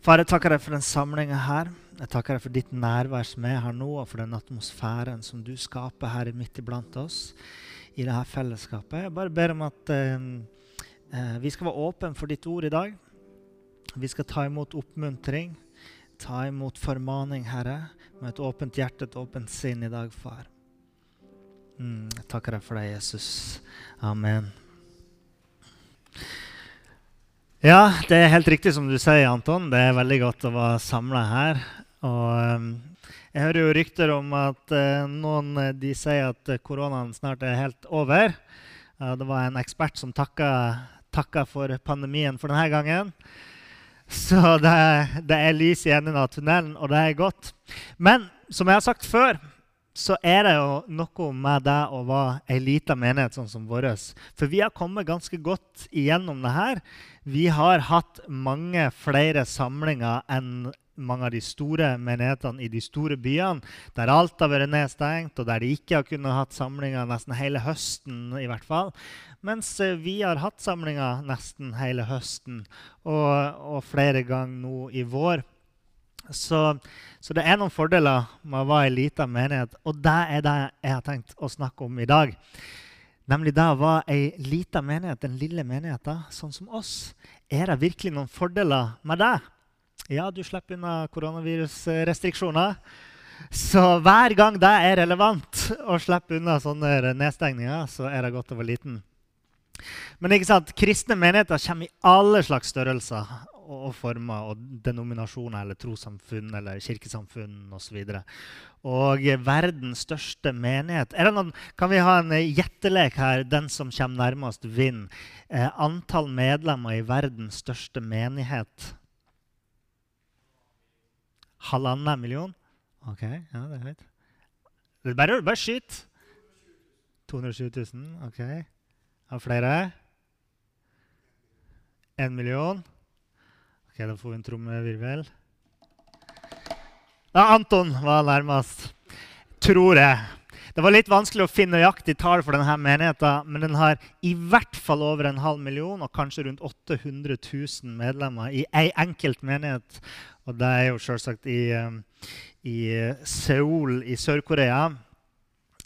Far, jeg takker deg for den samlinga her. Jeg takker deg for ditt nærvær som er her nå, og for den atmosfæren som du skaper her midt iblant oss i dette fellesskapet. Jeg bare ber om at eh, eh, vi skal være åpne for ditt ord i dag. Vi skal ta imot oppmuntring, ta imot formaning, Herre, med et åpent hjerte, et åpent sinn i dag, far. Mm, jeg takker deg for deg, Jesus. Amen. Ja, det er helt riktig som du sier, Anton. Det er veldig godt å være samla her. Og um, jeg hører jo rykter om at uh, noen uh, de sier at koronaen snart er helt over. Det var en ekspert som takka, for pandemien for denne gangen. Så det, det er lys i enden av tunnelen, og det er godt. Men som jeg har sagt før, så er det jo noe med det å være ei lita menighet sånn som vår. For vi har kommet ganske godt igjennom det her. Vi har hatt mange flere samlinger enn mange av de store menighetene i de store byene, der alt har vært nedstengt, og der de ikke har kunnet hatt samlinger nesten hele høsten. i hvert fall. Mens eh, vi har hatt samlinger nesten hele høsten, og, og flere ganger nå i vår. Så, så, det er noen fordeler med å være en lita menighet, og det er det jeg har tenkt å snakke om i dag. Nemlig det å være ei lita menighet, den lille menigheten, sånn som oss. Er det virkelig noen fordeler med det? Ja, du slipper unna koronavirusrestriksjoner. Så hver gang det er relevant å slippe unna sånne nedstengninger, så er det godt å være liten. Men ikke sant, kristne menigheter kommer i alle slags størrelser og former og denominasjoner eller trossamfunn eller kirkesamfunn osv. Og, og verdens største menighet noen, Kan vi ha en gjettelek her? Den som kommer nærmest, vinner. Eh, antall medlemmer i verdens største menighet? Halvannen million? OK, ja, det er høyt. Bare, bare skyt. 220 000. OK. Har flere? Én million? Da får vi en trommevirvel. Ja, Anton var nærmest, tror jeg. Det var litt vanskelig å finne nøyaktig tall for denne menigheten, men den har i hvert fall over en halv million og kanskje rundt 800 000 medlemmer i ei enkelt menighet. Og det er jo selvsagt i, um, i Seoul i Sør-Korea.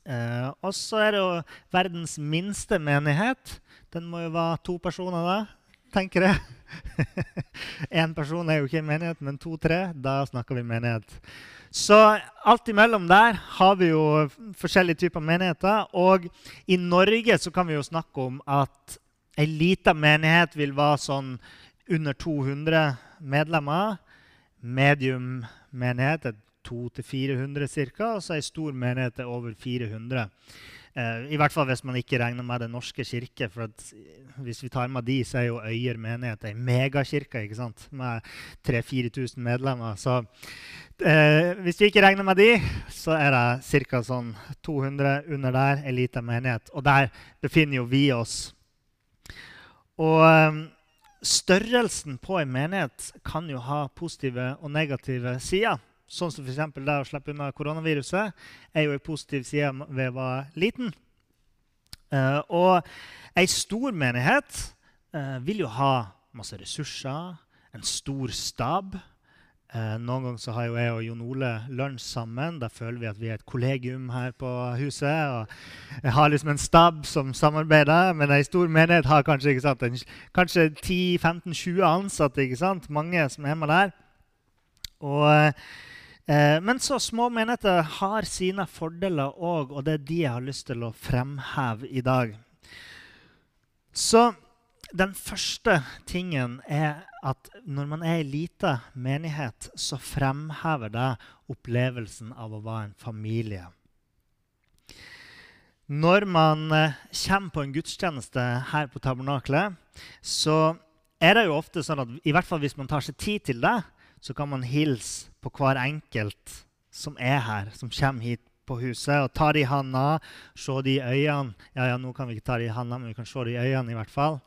Eh, og så er det jo verdens minste menighet. Den må jo være to personer, da, tenker jeg. Én person er jo ikke en menighet, men to-tre. Da snakker vi menighet. Så alt imellom der har vi jo forskjellige typer menigheter. Og i Norge så kan vi jo snakke om at ei lita menighet vil være sånn under 200 medlemmer. Medium menighet er 200-400 ca. Og så ei stor menighet er over 400. Uh, I hvert fall hvis man ikke regner med Den norske kirke. for Hvis vi tar med de, så er jo Øyer menighet ei megakirke ikke sant? med 3000-4000 medlemmer. Så uh, hvis vi ikke regner med de, så er det ca. Sånn 200 under der, ei lita menighet. Og der befinner jo vi oss. Og størrelsen på en menighet kan jo ha positive og negative sider sånn som f.eks. det å slippe unna koronaviruset, er jo en positiv side ved å være liten. Uh, og ei stor menighet uh, vil jo ha masse ressurser, en stor stab. Uh, noen ganger så har jo jeg og Jon Ole lunsj sammen. Da føler vi at vi er et kollegium her på huset. og Jeg har liksom en stab som samarbeider, men ei stor menighet har kanskje, kanskje 10-15-20 ansatte. ikke sant? Mange som er med der. Og Eh, men så små menigheter har sine fordeler òg, og det er de jeg har lyst til å fremheve i dag. Så den første tingen er at når man er i lita menighet, så fremhever det opplevelsen av å være en familie. Når man eh, kommer på en gudstjeneste her på tabernaklet, så er det jo ofte sånn at i hvert fall hvis man tar seg tid til det, så kan man hilse på hver enkelt som er her, som kommer hit på huset, og ta de i handa, se de i øynene. Ja, ja, nå kan vi ikke ta de i handa, men vi kan se de i øynene i hvert fall.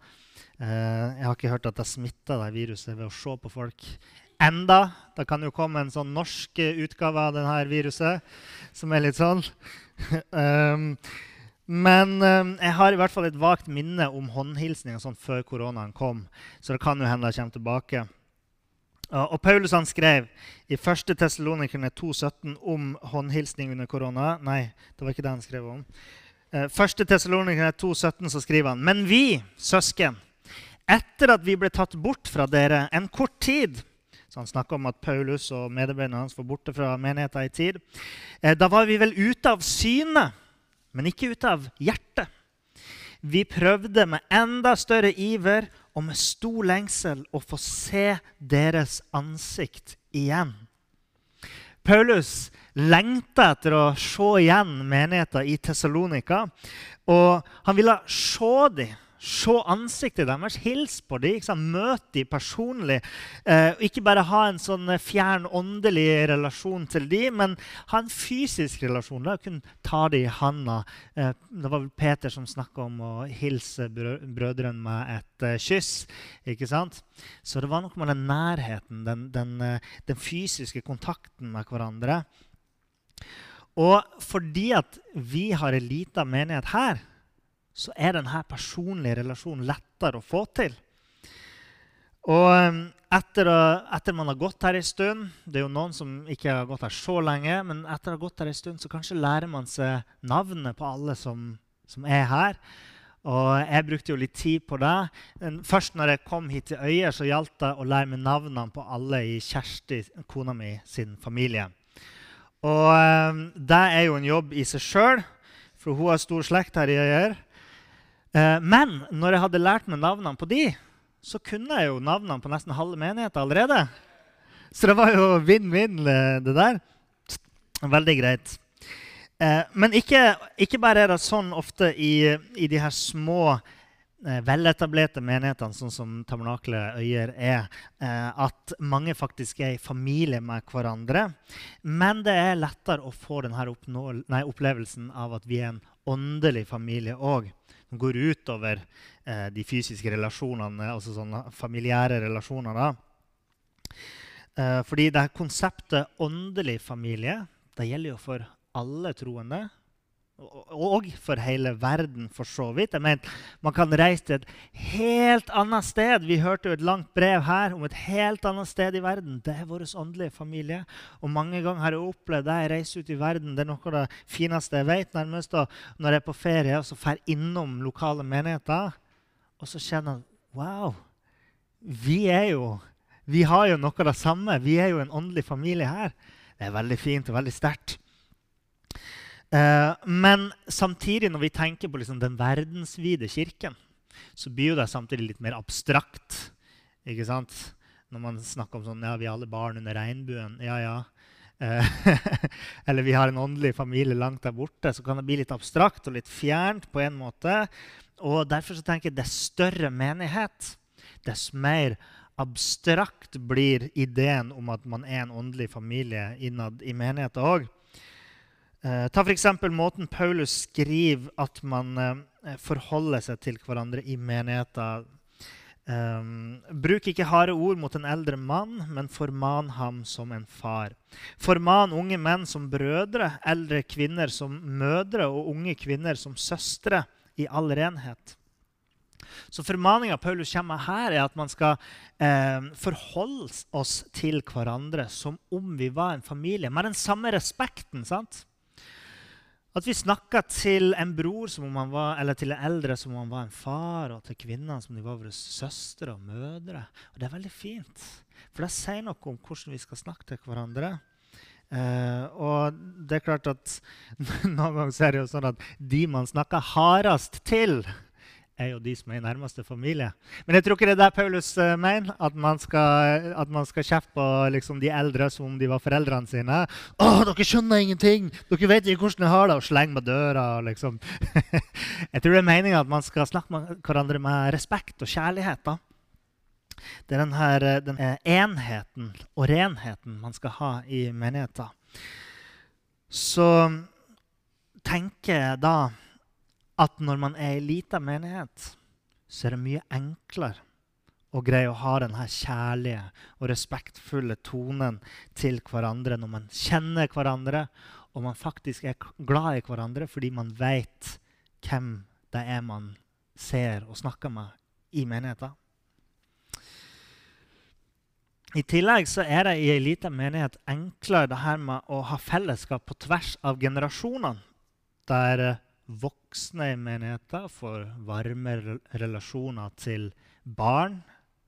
Uh, jeg har ikke hørt at det smitter det viruset ved å se på folk. Enda. Det kan jo komme en sånn norsk utgave av dette viruset som er litt sånn. um, men um, jeg har i hvert fall et vagt minne om håndhilsninger sånn før koronaen kom. Så det kan jo hende det kommer tilbake. Og Paulus han skrev i 1. Tessalonikerne 2,17 om håndhilsning under korona. Nei, det var ikke det han skrev om. 1. Eh, Tessalonikerne 2,17 så skriver han.: Men vi, søsken, etter at vi ble tatt bort fra dere en kort tid så Han snakker om at Paulus og medarbeiderne hans var borte fra menigheten i tid. Eh, da var vi vel ute av syne, men ikke ute av hjertet. Vi prøvde med enda større iver og med stor lengsel å få se deres ansikt igjen. Paulus lengta etter å se igjen menigheten i Tessalonika. Og han ville se dem Se ansiktet deres, hils på dem, møte dem personlig. Eh, ikke bare ha en sånn fjern åndelig relasjon til dem, men ha en fysisk relasjon. Da. Kunne ta dem i handa. Eh, det var vel Peter som snakka om å hilse brødrene med et eh, kyss. ikke sant? Så det var noe med den nærheten, den, den, eh, den fysiske kontakten med hverandre. Og fordi at vi har ei lita menighet her, så er denne personlige relasjonen lettere å få til. Og um, etter, etter, man har gått her en stund Det er jo noen som ikke har gått her så lenge, men etter å ha gått her en stund, så kanskje lærer man seg navnet på alle som, som er her. Og jeg brukte jo litt tid på det. Først når jeg kom hit til Øyer, så gjaldt det å lære meg navnene på alle i Kjersti, kona mi, sin familie. Og um, det er jo en jobb i seg sjøl, for hun har stor slekt her i Øyer. Eh, men når jeg hadde lært meg navnene på de, så kunne jeg jo navnene på nesten halve menigheten allerede. Så det var jo vinn-vinn, eh, det der. Veldig greit. Eh, men ikke, ikke, bare er det sånn ofte i, i de her små, veletablerte menighetene, sånn som Tabernaklet Øyer er, at mange faktisk er i familie med hverandre. Men det er lettere å få denne opplevelsen av at vi er en åndelig familie òg som går utover eh, de fysiske relasjonene, altså sånne familiære relasjoner. da. Eh, fordi det her konseptet åndelig familie det gjelder jo for alle troende og for hele verden, for så vidt. Jeg mener, Man kan reise til et helt annet sted. Vi hørte jo et langt brev her om et helt annet sted i verden. Det er vår åndelige familie. Og mange ganger har jeg opplevd det. Jeg reiser ut i verden. Det er noe av det fineste jeg vet. nærmest da, Når jeg er på ferie og så drar innom lokale menigheter, og så kjenner jeg Wow! Vi er jo Vi har jo noe av det samme. Vi er jo en åndelig familie her. Det er veldig fint og veldig sterkt. Eh, men samtidig, når vi tenker på liksom den verdensvide kirken, så blir det samtidig litt mer abstrakt. ikke sant? Når man snakker om sånn Ja, vi er alle barn under regnbuen. Ja, ja. Eh, eller vi har en åndelig familie langt der borte. Så kan det bli litt abstrakt og litt fjernt på en måte. Og derfor så tenker jeg dess større menighet, dess mer abstrakt blir ideen om at man er en åndelig familie innad i menigheten òg. Eh, ta f.eks. måten Paulus skriver at man eh, forholder seg til hverandre i menigheter. Um, bruk ikke harde ord mot en eldre mann, men forman ham som en far. Forman unge menn som brødre, eldre kvinner som mødre og unge kvinner som søstre i all renhet. Så formaninga Paulus kommer med her, er at man skal eh, forholde oss til hverandre som om vi var en familie, med den samme respekten. sant? At vi snakka til en bror som om han var, eller til en eldre som om han var en far, og til kvinner som om de var våre søstre og mødre. Og Det er veldig fint, for det sier noe om hvordan vi skal snakke til hverandre. Uh, og det er klart at noen ganger er det jo sånn at de man snakker hardest til, er jo de som er i nærmeste familie. Men jeg tror ikke det er det Paulus uh, mener. At man skal, at man skal kjefte på liksom, de eldre som om de var foreldrene sine. 'Å, dere skjønner ingenting! Dere vet ikke hvordan jeg har det!' Og slenge med døra. Liksom. jeg tror det er meninga at man skal snakke med hverandre med respekt og kjærlighet. da. Det er denne, eh, den enheten og renheten man skal ha i menigheten. Så tenker jeg da at når man er i lita menighet, så er det mye enklere å greie å ha denne kjærlige og respektfulle tonen til hverandre når man kjenner hverandre, og man faktisk er glad i hverandre fordi man vet hvem det er man ser og snakker med i menigheten. I tillegg så er det i ei lita menighet enklere det her med å ha fellesskap på tvers av generasjonene. Der eh, voksne i menigheten får varme relasjoner til barn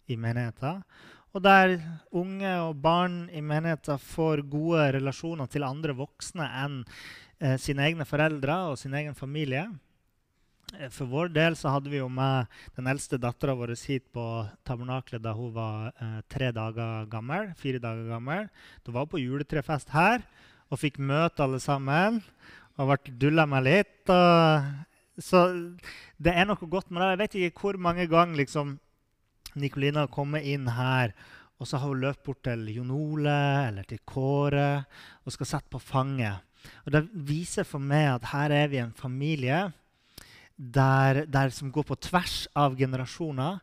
i menigheten. Og der unge og barn i menigheten får gode relasjoner til andre voksne enn eh, sine egne foreldre og sin egen familie. Eh, for vår del så hadde vi jo med den eldste dattera vår hit på tabernaklet da hun var eh, tre dager gammel. fire dager gammel. Da var hun på juletrefest her og fikk møte alle sammen. Og ble dulla med litt. Så det er noe godt med det. Jeg vet ikke hvor mange ganger liksom, har kommet inn her, og så har hun løpt bort til Jon Ole eller til Kåre og skal sette på fanget. Og Det viser for meg at her er vi en familie der, der, som går på tvers av generasjoner.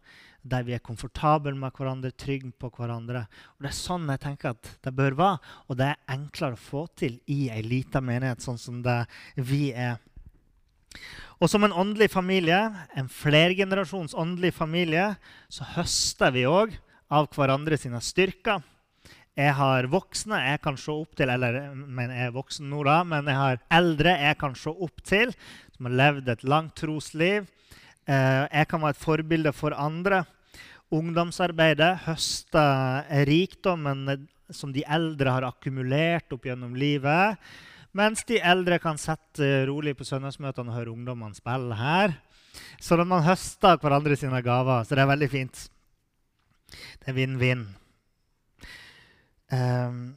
Der vi er komfortable med hverandre, trygge på hverandre. Og Det er sånn jeg tenker at det bør være. Og det er enklere å få til i ei lita menighet, sånn som det vi er. Og som en åndelig familie, en flergenerasjons åndelig familie, så høster vi òg av hverandre sine styrker. Jeg har voksne jeg kan se opp til, eller men jeg er voksen nå da, men jeg har eldre jeg kan se opp til, som har levd et langt trosliv. Eh, jeg kan være et forbilde for andre. Ungdomsarbeidet høster rikdommen som de eldre har akkumulert opp gjennom livet. Mens de eldre kan sette rolig på søndagsmøtene og høre ungdommene spille her. Så man høster hverandre sine gaver. Så det er veldig fint. Det er vinn-vinn. Um,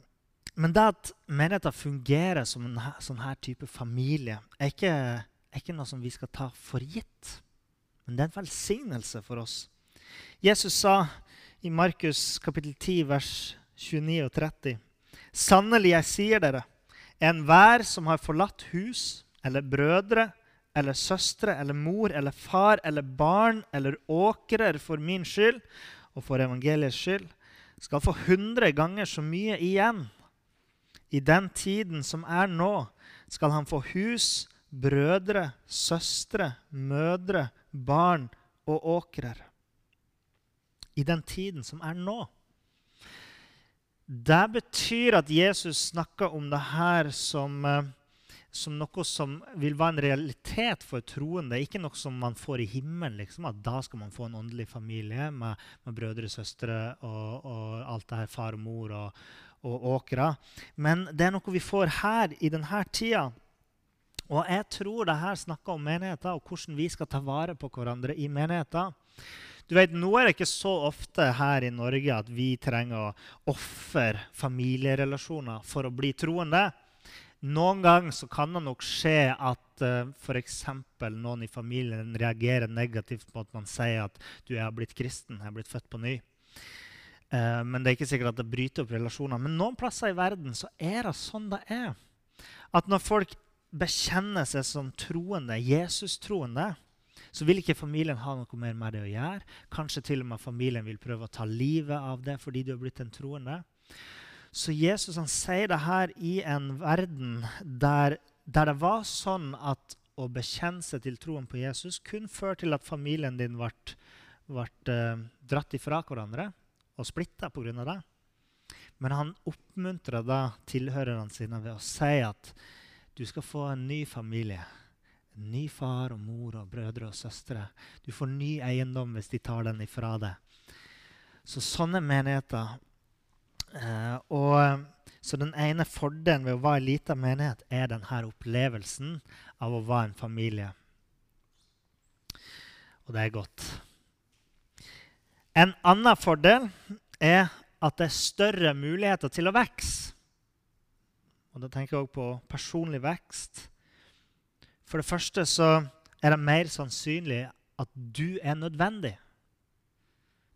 men det at menigheten fungerer som en sånn her type familie, er ikke, er ikke, noe som vi skal ta for gitt. Men det er en velsignelse for oss. Jesus sa i Markus kapittel 10, vers 29 og 30.: Sannelig, jeg sier dere, enhver som har forlatt hus eller brødre eller søstre eller mor eller far eller barn eller åkrer for min skyld og for evangeliets skyld, skal få hundre ganger så mye igjen. I den tiden som er nå, skal han få hus, brødre, søstre, mødre, barn og åkrer. I den tiden som er nå. Det betyr at Jesus snakker om det her som eh, som noe som vil være en realitet for troende. Ikke noe som man får i himmelen. Liksom, at Da skal man få en åndelig familie med, med brødre, søstre og, og, alt det her, far og mor og, og åkra. Men det er noe vi får her i denne tida. Og jeg tror det her snakker om menigheter og hvordan vi skal ta vare på hverandre i menigheter. Du vet, Nå er det ikke så ofte her i Norge at vi trenger å ofre familierelasjoner for å bli troende. Noen ganger kan det nok skje at uh, f.eks. noen i familien reagerer negativt på at man sier at du er blitt kristen, jeg er blitt født på ny. Uh, men det er ikke sikkert at det bryter opp relasjoner. Men noen plasser i verden så er det sånn det er. At når folk bekjenner seg som troende, Jesus-troende, så vil ikke familien ha noe mer med det å gjøre. Kanskje til og med familien vil prøve å ta livet av det fordi du har blitt en troende. Så Jesus han sier det her i en verden der, der, det var sånn at å bekjenne seg til troen på Jesus kun førte til at familien din ble, ble uh, dratt ifra hverandre og splitta pga. det. Men han oppmuntra da tilhørerne sine ved å si at du skal få en ny familie. Ny far og mor og brødre og søstre. Du får ny eiendom hvis de tar den ifra deg. Så sånne menigheter Eh, og, så den ene fordelen ved å være en liten menighet er denne opplevelsen av å være en familie. Og det er godt. En annen fordel er at det er større muligheter til å vokse. Og da tenker jeg òg på personlig vekst. For det første så er det mer sannsynlig at du er nødvendig.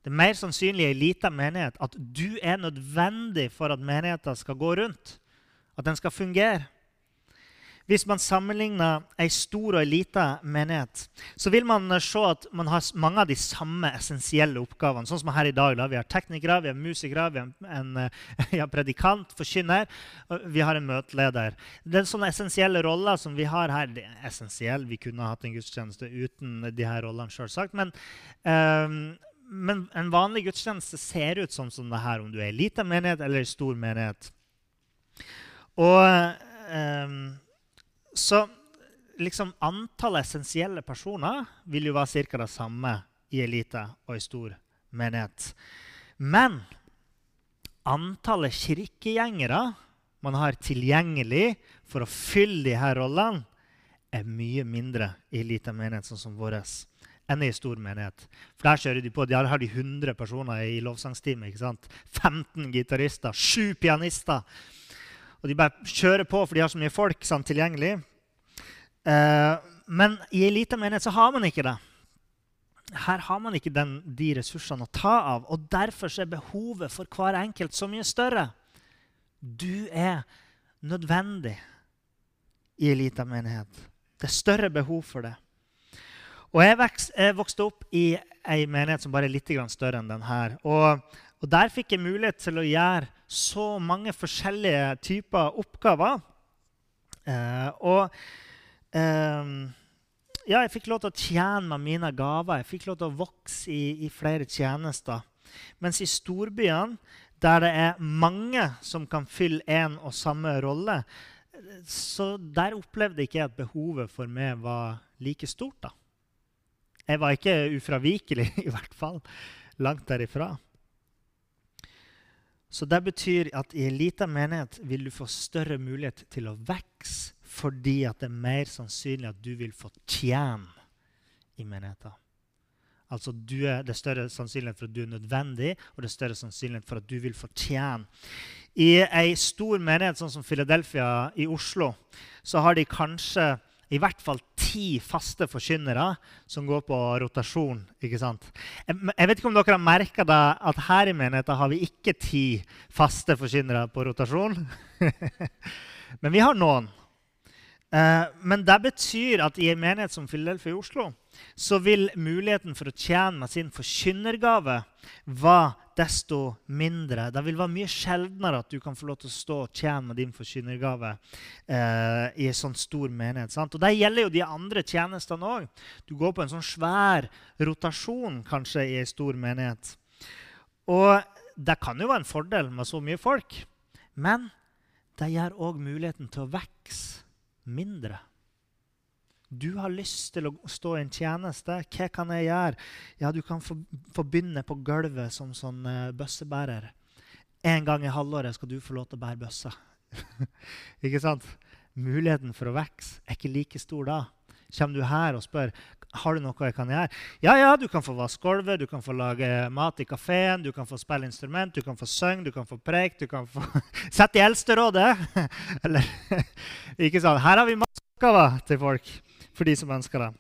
Det er mer sannsynlig i ei lita menighet at du er nødvendig for at menigheten skal gå rundt. At den skal fungere. Hvis man sammenligner ei stor og ei lita menighet, så vil man se at man har mange av de samme essensielle oppgavene. Sånn som her i dag. Da. Vi har teknikere, vi har musikere, vi har en ja, predikant, forkynner, vi har en møteleder. Det er sånne essensielle roller som vi har her. Det er essensiell. Vi kunne hatt en gudstjeneste uten de her rollene, selvsagt. Men, um, men en vanlig gudstjeneste ser ut sånn som det her, om du er i lita menighet eller i stor menighet. Og um, så liksom antallet essensielle personer vil jo være ca. det samme i elite og i stor menighet. Men antallet kirkegjengere man har tilgjengelig for å fylle de her rollene, er mye mindre i liten menighet sånn som vår enn i stor menighet. For der kjører de på. De har de 100 personer i lovsangsteamet. 15 gitarister, 7 pianister. Og de bare kjører på, for de har så mye folk sant, tilgjengelig. Eh, men i ei lita menighet så har man ikke det. Her har man ikke den, de ressursene å ta av. Og derfor er behovet for hver enkelt så mye større. Du er nødvendig i ei lita menighet. Det er større behov for det. Og jeg vokste opp i ei menighet som bare er litt større enn den her. Og, og der fikk jeg mulighet til å gjøre så mange forskjellige typer oppgaver. Eh, og eh, ja, jeg fikk lov til å tjene med mine gaver. Jeg fikk lov til å vokse i, i flere tjenester. Mens i storbyene, der det er mange som kan fylle én og samme rolle, så der opplevde ikke jeg at behovet for meg var like stort. da. Jeg var ikke ufravikelig, i hvert fall. Langt derifra. Så det betyr at i en liten menighet vil du få større mulighet til å vokse fordi at det er mer sannsynlig at du vil få tjene i menigheten. Altså er, Det er større sannsynlighet for at du er nødvendig, og det er større sannsynlighet for at du vil fortjene. I ei stor menighet sånn som Philadelphia i Oslo så har de kanskje i hvert fall ti faste forkynnere som går på rotasjon. ikke sant? Jeg vet ikke om dere har merka at her i menigheten har vi ikke ti faste forkynnere på rotasjon. Men vi har noen. Eh, men det betyr at i en menighet som Filadelfia i Oslo så vil muligheten for å tjene med sin forkynnergave være desto mindre. Det vil være mye sjeldnere at du kan få lov til å stå og tjene med din forkynnergave eh, i en sånn stor menighet. Sant? Og Det gjelder jo de andre tjenestene òg. Du går på en sånn svær rotasjon kanskje i en stor menighet. Og det kan jo være en fordel med så mye folk, men det gir òg muligheten til å vokse mindre. Du har lyst til å stå i en tjeneste. Hva kan jeg gjøre? Ja, Du kan få, få begynne på gulvet som sånn uh, bøssebærer. En gang i halvåret skal du få lov til å bære bøssa. ikke sant? Muligheten for å vokse er ikke like stor da. Kommer du her og spør har du noe jeg kan gjøre, ja, ja, du kan få vaske gulvet, du kan få lage mat i kafeen, du kan få spille instrument, du kan få synge, du kan få preke, du kan få Sett i Eldsterådet! Eller ikke sant? Her har vi masse oppgaver til folk for de som ønsker det.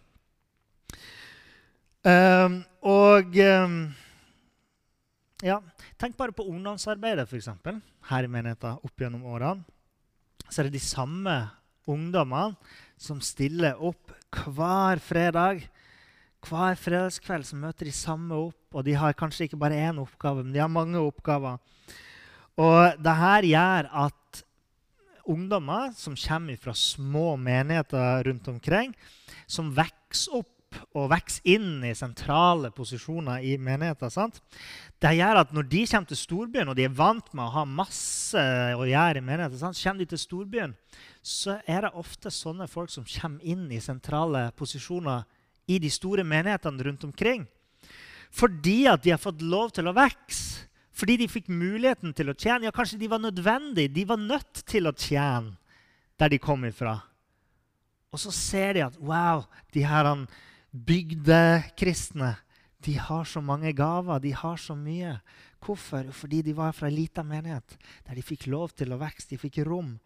Um, og um, ja, tenk bare på ungdomsarbeidet, f.eks. Her i menigheten opp gjennom årene. Så er det de samme ungdommene som stiller opp hver fredag. Hver fredagskveld så møter de samme opp, og de har kanskje ikke bare én oppgave, men de har mange oppgaver. Og det her gjør at ungdommer som kommer fra små menigheter rundt omkring, som vokser opp og vokser inn i sentrale posisjoner i menigheter. Sant? Det gjør at når de kommer til storbyen, og de er vant med å ha masse å gjøre i menigheter, sant? kommer de til storbyen, så er det ofte sånne folk som kommer inn i sentrale posisjoner i de store menighetene rundt omkring. Fordi at de har fått lov til å vokse. Fordi de fikk muligheten til å tjene. Ja, kanskje de var nødvendige. De var nødt til å tjene der de kom ifra. Og så ser de at wow, de her bygdekristne de har så mange gaver, de har så mye. Hvorfor? Fordi de var fra ei lita menighet der de fikk lov til å vokse, de fikk rom.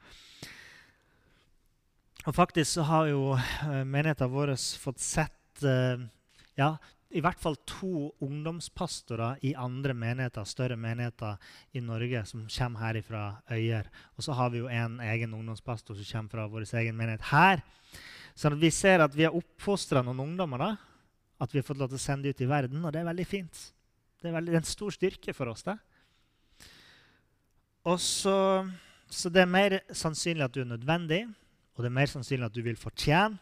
Og faktisk så har jo uh, menigheten vår fått sett uh, ja, i hvert fall to ungdomspastorer i andre menigheter, større menigheter i Norge som kommer her fra Øyer. Og så har vi jo en egen ungdomspastor som kommer fra vår egen menighet her. Så vi ser at vi har oppfostra noen ungdommer. da, At vi har fått lov til å sende dem ut i verden, og det er veldig fint. Det er, veldig, det er en stor styrke for oss. det. Og så, så det er mer sannsynlig at du er nødvendig, og det er mer sannsynlig at du vil fortjene.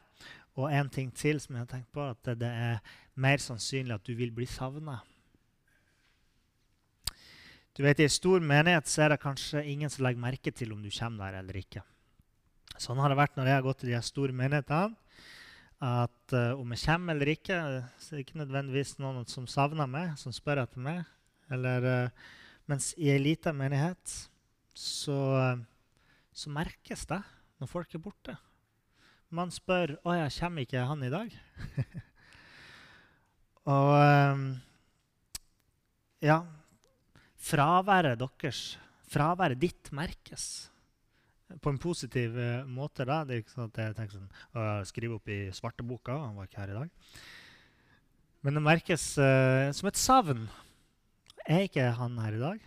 Og en ting til som jeg har tenkt på, at det, er mer sannsynlig at du vil bli savna. Du vet, I en stor menighet så er det kanskje ingen som legger merke til om du kommer der eller ikke. Sånn har det vært når jeg har gått til de store menighetene. At uh, om jeg kommer eller ikke, så er det ikke nødvendigvis noen som savner meg, som spør etter meg. Eller, uh, mens i ei lita menighet så, uh, så merkes det når folk er borte. Man spør 'Å ja, kommer ikke han i dag?' Og um, ja Fraværet deres, fraværet ditt, merkes på en positiv uh, måte. da. Det er ikke sånn at jeg tenker sånn, å skrive opp i svarteboka. Han var ikke her i dag. Men det merkes uh, som et savn. Er ikke han her i dag?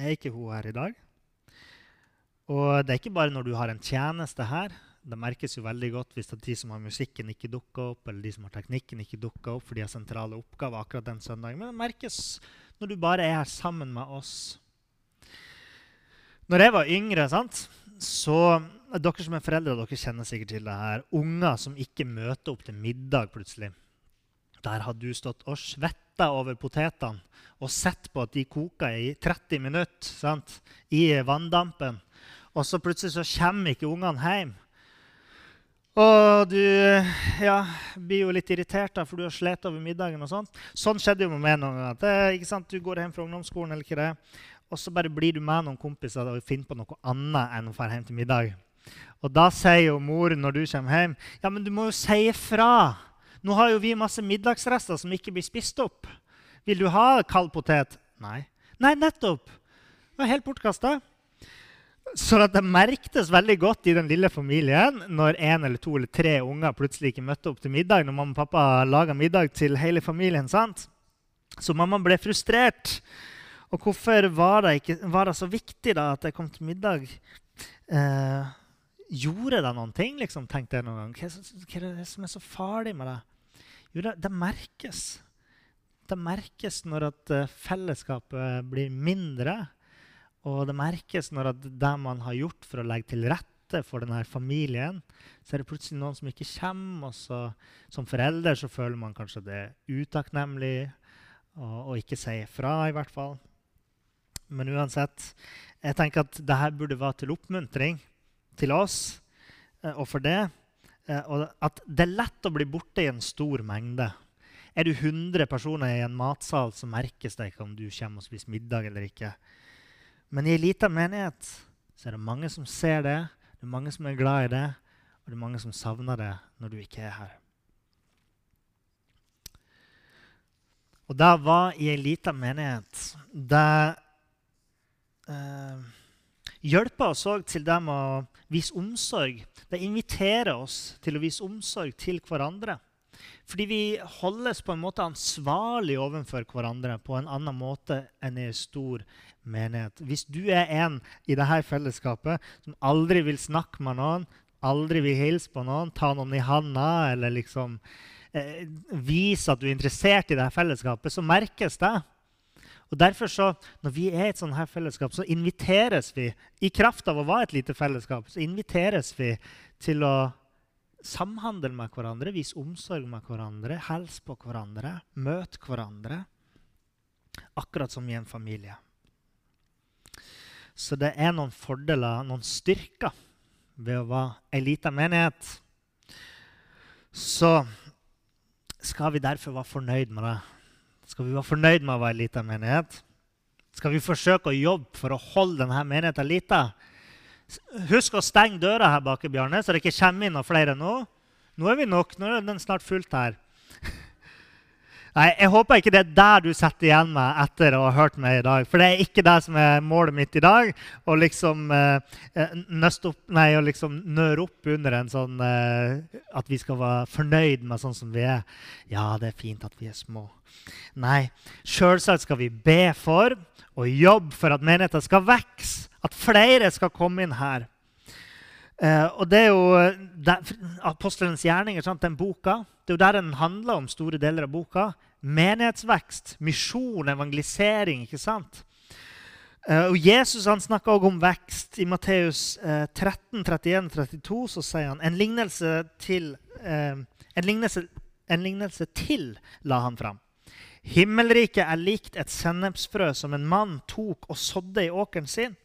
Er ikke hun her i dag? Og det er ikke bare når du har en tjeneste her. Det merkes jo veldig godt hvis de som har musikken, ikke dukker opp, eller de som har teknikken, ikke dukker opp, for de har sentrale oppgaver akkurat den søndagen. Men det merkes når du bare er her sammen med oss. Når jeg var yngre, sant, så Dere som er foreldre, dere kjenner sikkert til det her. Unger som ikke møter opp til middag plutselig. Der har du stått og svetta over potetene og sett på at de koker i 30 minutter sant, i vanndampen. Og så plutselig så kommer ikke ungene hjem. Og du ja, blir jo litt irritert da, for du har slitt over middagen. og sånt. Sånn skjedde jo med meg noen ganger. Du går hjem fra ungdomsskolen, eller ikke det, og så bare blir du med noen kompiser og finner på noe annet enn å dra hjem til middag. Og da sier jo mor når du kommer hjem, ja, men du må jo si ifra. Nå har jo vi masse middagsrester som ikke blir spist opp. Vil du ha kald potet? Nei. Nei, nettopp. Det var helt bortkasta. Så det merktes veldig godt i den lille familien når en eller to eller tre unger plutselig ikke møtte opp til middag når mamma og pappa laga middag til hele familien. sant? Så mamma ble frustrert. Og hvorfor var det, ikke, var det så viktig da at jeg kom til middag? Eh, gjorde det noen ting, liksom, tenkte jeg noen gang. Hva, hva er det som er så farlig med det? Jo, det, det merkes. Det merkes når at uh, fellesskapet blir mindre. Og det merkes når det man har gjort for å legge til rette for denne familien, så er det plutselig noen som ikke kommer. og så, Som forelder så føler man kanskje det utakknemlig å ikke si fra, i hvert fall. Men uansett, jeg tenker at dette burde være til oppmuntring til oss eh, og for det. Eh, og at det er lett å bli borte i en stor mengde. Er du 100 personer i en matsal, så merkes det ikke om du kommer og spiser middag eller ikke. Men i ei lita menighet så er det mange som ser det, det er mange som er glad i det, og det er mange som savner det når du ikke er her. Og da var i ei lita menighet. Det eh, hjelper oss òg til dem å vise omsorg. Det inviterer oss til å vise omsorg til hverandre. Fordi vi holdes på en måte ansvarlig overfor hverandre på en annen måte enn i en stor menighet. Hvis du er en i dette fellesskapet som aldri vil snakke med noen, aldri vil hilse på noen, ta noen i handa eller liksom eh, vise at du er interessert i dette fellesskapet, så merkes det. Og derfor så, Når vi er i et sånt her fellesskap, så inviteres vi i kraft av å være et lite fellesskap, så inviteres vi til å samhandle med hverandre, vise omsorg med hverandre, hilse på hverandre, møte hverandre. Akkurat som i en familie. Så det er noen fordeler, noen styrker, ved å være ei lita menighet. Så skal vi derfor være fornøyd med det. Skal vi være fornøyd med å være ei lita menighet? Skal vi forsøke å jobbe for å holde denne menigheten lita? Husk å stenge døra her bak, Bjarne, så det ikke kommer inn noen flere nå. Nå er vi nok. Nå er den snart fullt her. Nei, Jeg håper ikke det er der du setter igjen meg etter å ha hørt meg i dag. For det er ikke det som er målet mitt i dag. Å liksom, eh, eh opp, nei, å liksom nøre opp under en sånn eh, At vi skal være fornøyd med sånn som vi er. Ja, det er fint at vi er små. Nei, selvsagt skal vi be for og jobbe for at menigheten skal vokse. At flere skal komme inn her. Uh, og det er jo eh, der, Apostelens gjerninger, sant, den boka, det er jo der den handler om store deler av boka. Menighetsvekst, misjon, evangelisering. ikke sant? Uh, og Jesus han snakker også om vekst. I Matteus uh, 13, 31, 32 så sier han en lignelse til, en lignelse, en lignelse til la han fram. Himmelriket er likt et sennepsfrø som en mann tok og sådde i åkeren sin.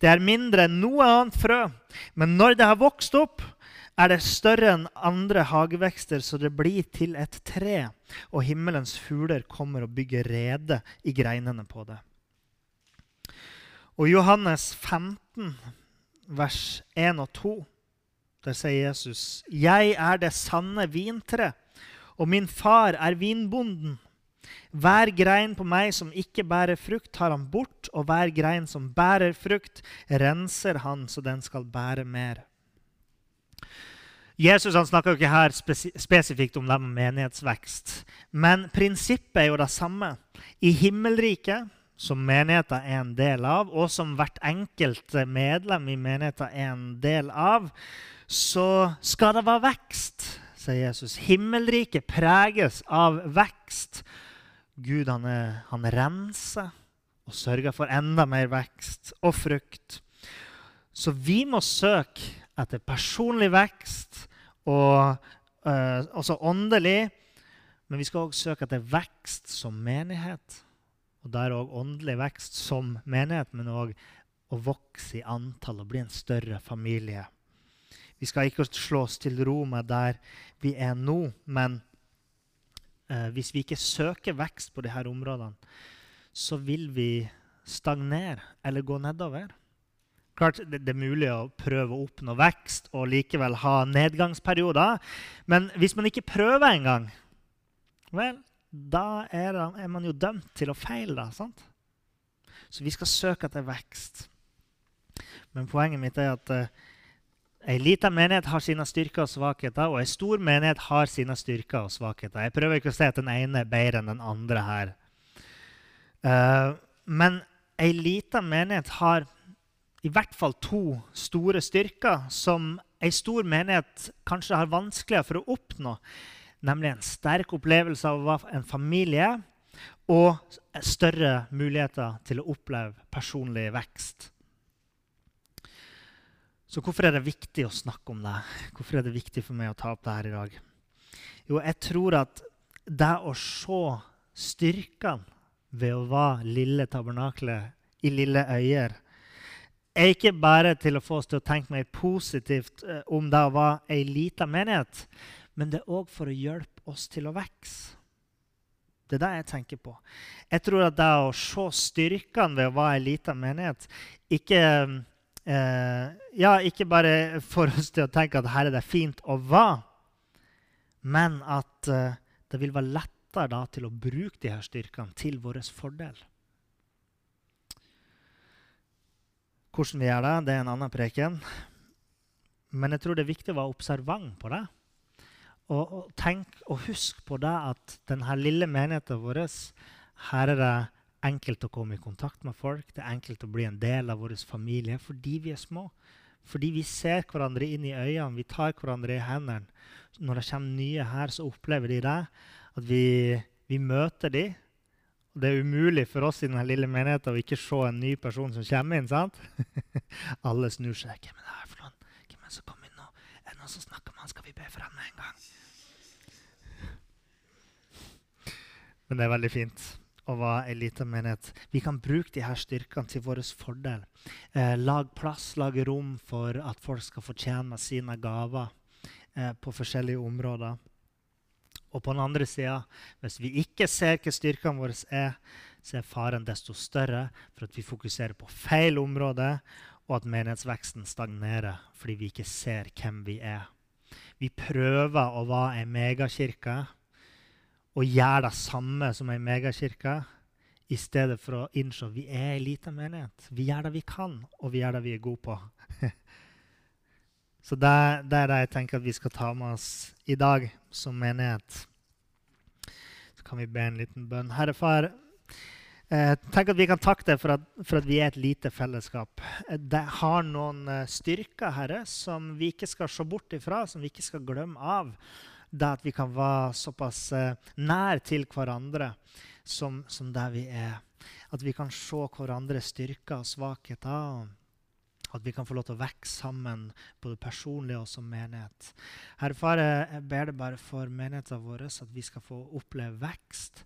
Det er mindre enn noe annet frø, men når det har vokst opp, er det større enn andre hagevekster, så det blir til et tre, og himmelens fugler kommer og bygger rede i greinene på det. Og Johannes 15, vers 1 og 2, der sier Jesus.: Jeg er det sanne vintre, og min far er vinbonden. Hver grein på meg som ikke bærer frukt, tar han bort, og hver grein som bærer frukt, renser han så den skal bære mer. Jesus han snakker jo ikke her spesifikt om det med menighetsvekst. Men prinsippet er jo det samme. I himmelriket, som menigheten er en del av, og som hvert enkelt medlem i menigheten er en del av, så skal det være vekst, sier Jesus. Himmelriket preges av vekst. Gud han, han renser og sørger for enda mer vekst og frukt. Så vi må søke etter personlig vekst og uh, også åndelig. Men vi skal òg søke etter vekst som menighet. Og der er òg åndelig vekst som menighet, men òg å vokse i antall og bli en større familie. Vi skal ikke slå oss til ro med der vi er nå, men eh, hvis vi ikke søker vekst på disse områdene, så vil vi stagnere eller gå nedover. Klart det, det, er mulig å prøve å oppnå vekst og likevel ha nedgangsperioder. Men hvis man ikke prøver engang, vel, da er, er, man jo dømt til å feile. Da, sant? Så vi skal søke etter vekst. Men poenget mitt er at eh, Ei lita menighet har sine styrker og svakheter, og ei stor menighet har sine styrker og svakheter. Jeg prøver ikke å si at den ene er bedre enn den andre her. Uh, men ei lita menighet har i hvert fall to store styrker som ei stor menighet kanskje har vanskeligere for å oppnå. Nemlig en sterk opplevelse av å en familie og større muligheter til å oppleve personlig vekst. Så hvorfor er det viktig å snakke om det? Hvorfor er det viktig for meg å ta opp det her i dag? Jo, jeg tror at det å se styrkene ved å være lille tabernaklet i lille øyer er ikke bare til å få oss til å tenke mer positivt eh, om det å være ei lita menighet, men det er òg for å hjelpe oss til å vokse. Det er det jeg tenker på. Jeg tror at det å se styrkene ved å være ei lita menighet ikke eh, ja, ikke bare får oss til å tenke at her er det fint å være, men at eh, det vil være lettere da til å bruke de her styrkene til vår fordel. Hvordan vi gjør det, det er en annen preken. Men jeg tror det er viktig å være observant på det. Og, og tenk og husk på det at denne lille menigheten vår her er det enkelt å komme i kontakt med folk. Det er enkelt å bli en del av vår familie fordi vi er små. Fordi vi ser hverandre inn i øynene, vi tar hverandre i hendene. Når det kommer nye her, så opplever de det. At vi, vi møter dem. Og det er umulig for oss i denne lille menigheten å ikke se en ny person som kommer inn. sant? Alle snur seg. Hvem er det her for noen? Hvem er det som kom inn nå? Er det noen som snakker med han? Skal vi be for han med en gang? Men det er veldig fint å var ei lita menighet. Vi kan bruke de her styrkene til vår fordel. Eh, lag plass, lag rom for at folk skal fortjene sine gaver eh, på forskjellige områder. Og på den andre sida, hvis vi ikke ser hva styrkene våre er, så er faren desto større for at vi fokuserer på feil område, og at menighetsveksten stagnerer fordi vi ikke ser hvem vi er. Vi prøver å være ei megakirke og gjøre det samme som ei megakirke, i stedet for å innse at vi er ei lita menighet. Vi gjør det vi kan, og vi gjør det vi er gode på. Så det, det er det jeg tenker at vi skal ta med oss i dag som menighet. Så kan vi be en liten bønn. Herre Far, eh, tenk at vi kan takke deg for at, for at, vi er et lite fellesskap. Det har noen eh, styrker, Herre, som vi ikke skal se bort ifra, som vi ikke skal glemme av. Det at vi kan være såpass eh, nær til hverandre som, som der vi er. At vi kan se hverandres styrker og svakheter. At vi kan få lov til å vokse sammen, både personlig og som menighet. Herre Far, jeg ber deg bare for menigheten vår at vi skal få oppleve vekst.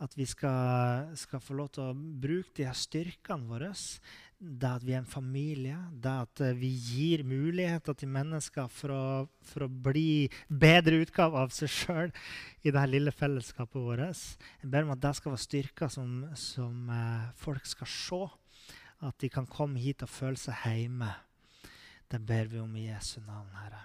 At vi skal, skal få lov til å bruke de her styrkene våre. Det at vi er en familie, det at vi gir muligheter til mennesker for å, for å bli bedre utgave av seg sjøl i det her lille fellesskapet vårt. Jeg ber om at det skal være styrker som, som eh, folk skal se at de kan komme hit og føle seg hjemme. Det ber vi om i Jesu navn, Herre.